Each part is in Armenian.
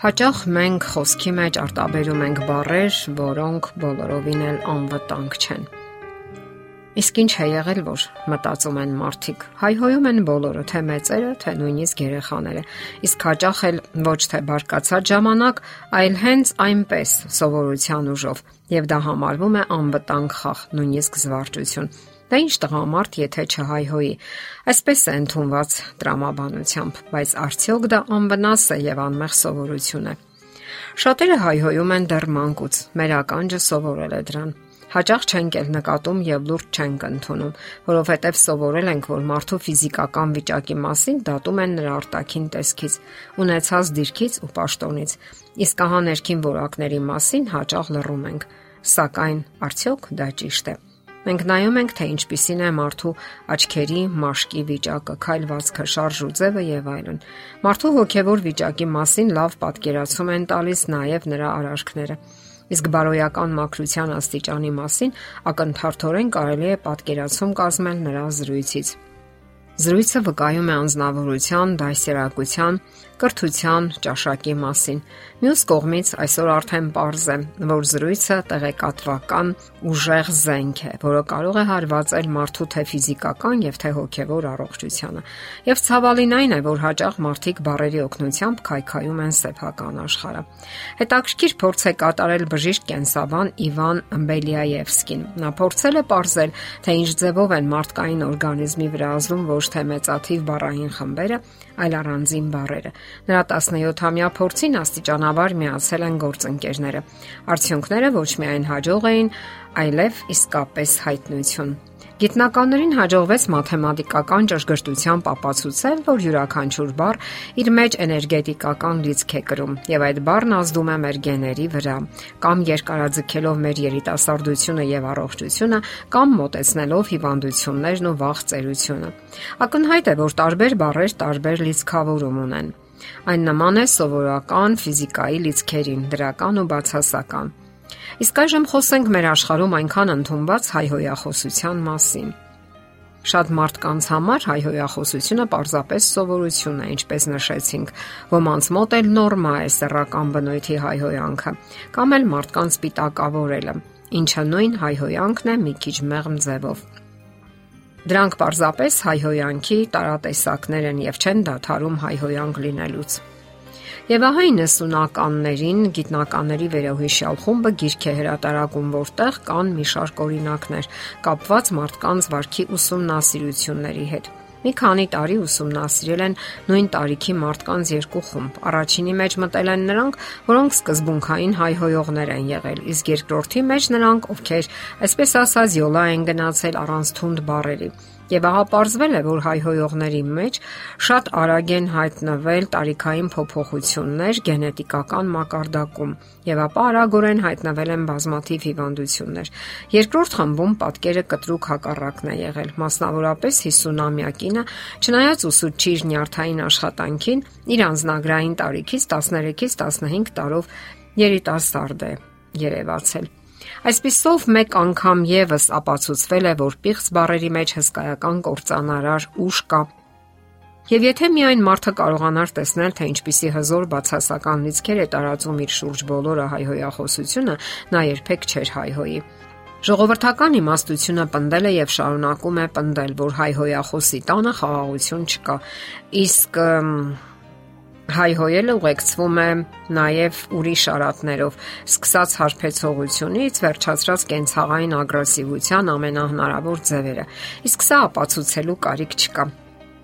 Հաճախ մենք խոսքի մեջ արտաբերում ենք բառեր, որոնք բոլորովին էլ անվտանգ չեն։ Իսկ ինչ է եղել, որ մտածում են մարդիկ։ Հայհոյում են բոլորը, թե մեծերը, թե նույնիսկ երեխաները։ Իսկ հաճախ էլ ոչ թե բարկացած ժամանակ, այլ հենց այնպես սովորության ուժով, եւ դա համարվում է անվտանգ խաղ, նույնիսկ զվարճություն։ Դա ինչ տղամարդ, եթե չհայհոյի։ Այսպես է ընդունված տրամաբանությամբ, բայց արդյոք դա անվնաս է եւ անմեղ սովորություն է։ Շատերը հայհոյում են դեռ մանկուց։ Մեր ականջը սովորել է դրան հաճախ չենք էլ նկատում եւ լուրջ չենք ընդունում, որովհետեւ սովորել ենք, որ մարդու ֆիզիկական վիճակի մասին դատում են նրա արտաքին տեսքից, ունեցած դիրքից ու պաշտոնից։ Իսկ ահա ներքին որակների մասին հաճախ լռում ենք։ Սակայն արդյոք դա ճիշտ է։ Մենք նայում ենք, թե ինչպիսին է մարդու աչքերի, մաշկի վիճակը, քայլվածքը, շարժ ու ձևը եւ այլն։ Մարդու հոգեվոր վիճակի մասին լավ պատկերացում են տալիս նաեւ նրա արարքները։ Իսկ բարոյական մակրության աստիճանի մասին ակնթարթորեն կարելի է պատկերացում կազմել նրա զրույցից։ Զրույցը վկայում է անznավորության, դասերակցության, կրթության, ճաշակի մասին։ Մյուս կողմից այսօր արդեն པարզ է, որ զրույցը տեղեկատվական ուժեղ զենք է, որը կարող է հարվածել մարդու թե ֆիզիկական եւ թե հոգեվոր առողջությանը։ Եվ ցավալին այն է, որ հաճախ մարդիկ բարերի օգնությամբ քայքայում են սեփական աշխարհը։ Հետաքրքիր փորձ է կատարել բժիշկ կենսաբան Իվան Ամբելիաևսկին։ Նա փորձել է ողրել, թե ինչ ձևով են մարդկային օրգանիզմի վրա ազդում ոչ թե մեծաթիվ բառային խմբերը, այլ առանձին բառերը։ Նրա 17-ամյա փորձին աստիճանաբար միացել են գործընկերները։ Արդյունքները ոչ միայն հաջող էին, այլև իսկապես հայտնություն։ Գիտնականներին հաջողվեց մաթեմատիկական ճշգրտությամբ ապացուցել, որ յուրաքանչյուր բառ իր մեջ էներգետիկական լիցք է կրում, եւ այդ բառն ազդում է մեր գեների վրա, կամ երկարաձգելով մեր երիտասարդությունը եւ առողջությունը, կամ մոտեցնելով հիվանդություններն ու վաղ ծերությունը։ Ակնհայտ է, որ տարբեր բառեր տարբեր լիցքավորում ունեն։ Այն նման է սովորական ֆիզիկայի լիցքերին, դրական ու բացասական։ Իսկ այժմ խոսենք մեր աշխարհում այնքան ընդունված հայհոյախոսության մասին։ Շատ մարդկանց համար հայհոյախոսությունը պարզապես սովորություն է, ինչպես նշեցինք։ Ոմանց մոտ էլ նորմա է սեռական բնույթի հայհոյանքը, կամ էլ մարդկանց պիտակավորելը, ինչը նույն հայհոյանքն է մի քիչ մեղմ ձևով։ Դրանք պարզապես հայհոյանքի տարատեսակներ են եւ չեն դադարում հայհոյանք լինելուց։ Եվ ահա 90-ականներին գիտնականների վերոհիշյալ խումբը գիրք է հրատարակում, որտեղ կան մի շարք օրինակներ կապված մարդկանց վարքի ուսումնասիրությունների հետ։ Մի քանի տարի ուսումնասիրել են նույն տարիքի մարդկանց երկու խումբ։ Առաջինի մեջ մտել են նրանք, որոնք սկզբունքային հայհոյողներ են եղել, իսկ երկրորդի մեջ նրանք, ովքեր, այսպես ասած, յոլա են գնացել առանց թունդ բարերի։ Եվ ահա պարզվել է, որ հայհոյողների մեջ շատ արագ են հայտնվել տարիքային փոփոխություններ գենետիկական մակարդակում, եւ ապա արագորեն հայտնվել են բազմաթիվ հիվանդություններ։ Երկրորդ խմբում պատկերը կտրուկ հակառակն է եղել։ Մասնավորապես 50-ամյա կինը, չնայած ուսուցչի իր նյարդային աշխատանքին, իր անznագրային տարիքից 13-ից 15 տարով երիտասարդ է երևացել։ Այսպիսով մեկ անգամ եւս ապացուցվել է, որ պիղծ բարերի մեջ հսկայական կործանարար ուժ կա։ Եվ եթե միայն մարդը կարողանար տեսնել, թե ինչպիսի հզոր բացասական լիցքեր է տարածում իր շուրջ բոլորը հայհոյախոսությունը, նա երբեք չէր հայհոյի։ Ժողովրդական իմաստությունը պնդել է եւ շարունակում է պնդել, որ հայհոյախոսի տանը խաղաղություն չկա։ Իսկ հայհոյելը ուղեկցվում է նաև ուրիշ արատներով, սկսած հարբեցողությունից վերջացրած կենցաղային ագրեսիվության ամենահնարավոր ձևերը։ Իսկ սա ապացուցելու կարիք չկա։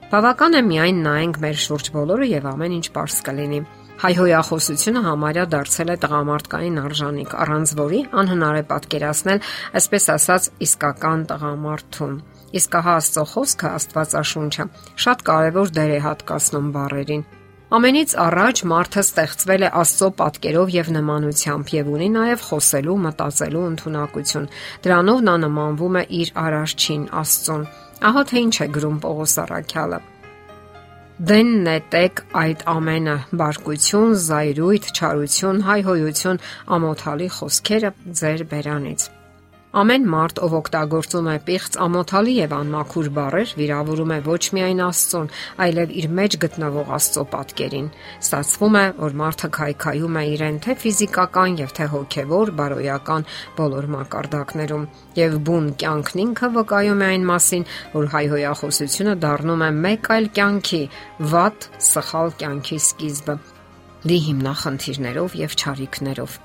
Բավական է միայն նայենք մեր շուրջ բոլորը եւ ամեն ինչ པարս կլինի։ Հայհոյախոսությունը համարյա դարձել է տղամարդկային արժանիք, առանց որի անհնար է պատկերացնել, այսպես ասած, իսկական տղամարդուն։ Իսկ հա Աստծո խոսքը Աստվածաշունչը շատ կարևոր դեր է հատկացնում բարերին։ Ամենից առաջ մարդը ստեղծվել է Աստծո պատկերով եւ նմանությամբ եւ ունի նաեւ խոսելու, մտածելու ընտունակություն։ Դրանով նա նմանվում է իր արարչին Աստծուն։ Ահա թե ինչ է գրում Պողոս Արաքյալը։ Դեն նետեք այդ ամենը՝ բարկություն, զայրույթ, չարություն, հայհոյություն, ամոթալի խոսքերը ձեր բերանից։ Ամեն մարդ, ով օգտագործում է պիղծ, ամոթալի եւ անմաքուր բառեր, վիրավորում է ոչ միայն Աստծուն, այլև իր մեջ գտնվող Աստծո պատկերին։ Ստացվում է, որ մարդը քայքայում է իրեն թե ֆիզիկական եւ թե հոգեվոր բարոյական բոլոր մակարդակներում, եւ բուն կյանքն ինքը վկայում է այն մասին, որ հայհոյախոսությունը դառնում է մեկ այլ կյանքի, վատ, սխալ կյանքի սկիզբը լի հիմնախնդիրներով եւ ճարիքներով։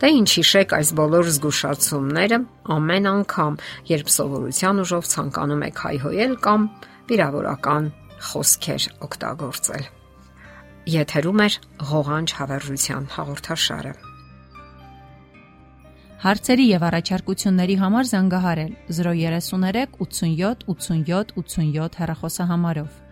Դե ինչ հիշեք այս բոլոր զգուշացումները ամեն անգամ, երբ սովորության ուժով ցանկանում եք հայհոյել կամ վիրավորական խոսքեր օգտագործել։ Եթերում է ղողանջ հավերժության հաղորդաշարը։ Հարցերի եւ առաջարկությունների համար զանգահարել 033 87 87 87 հեռախոսահամարով։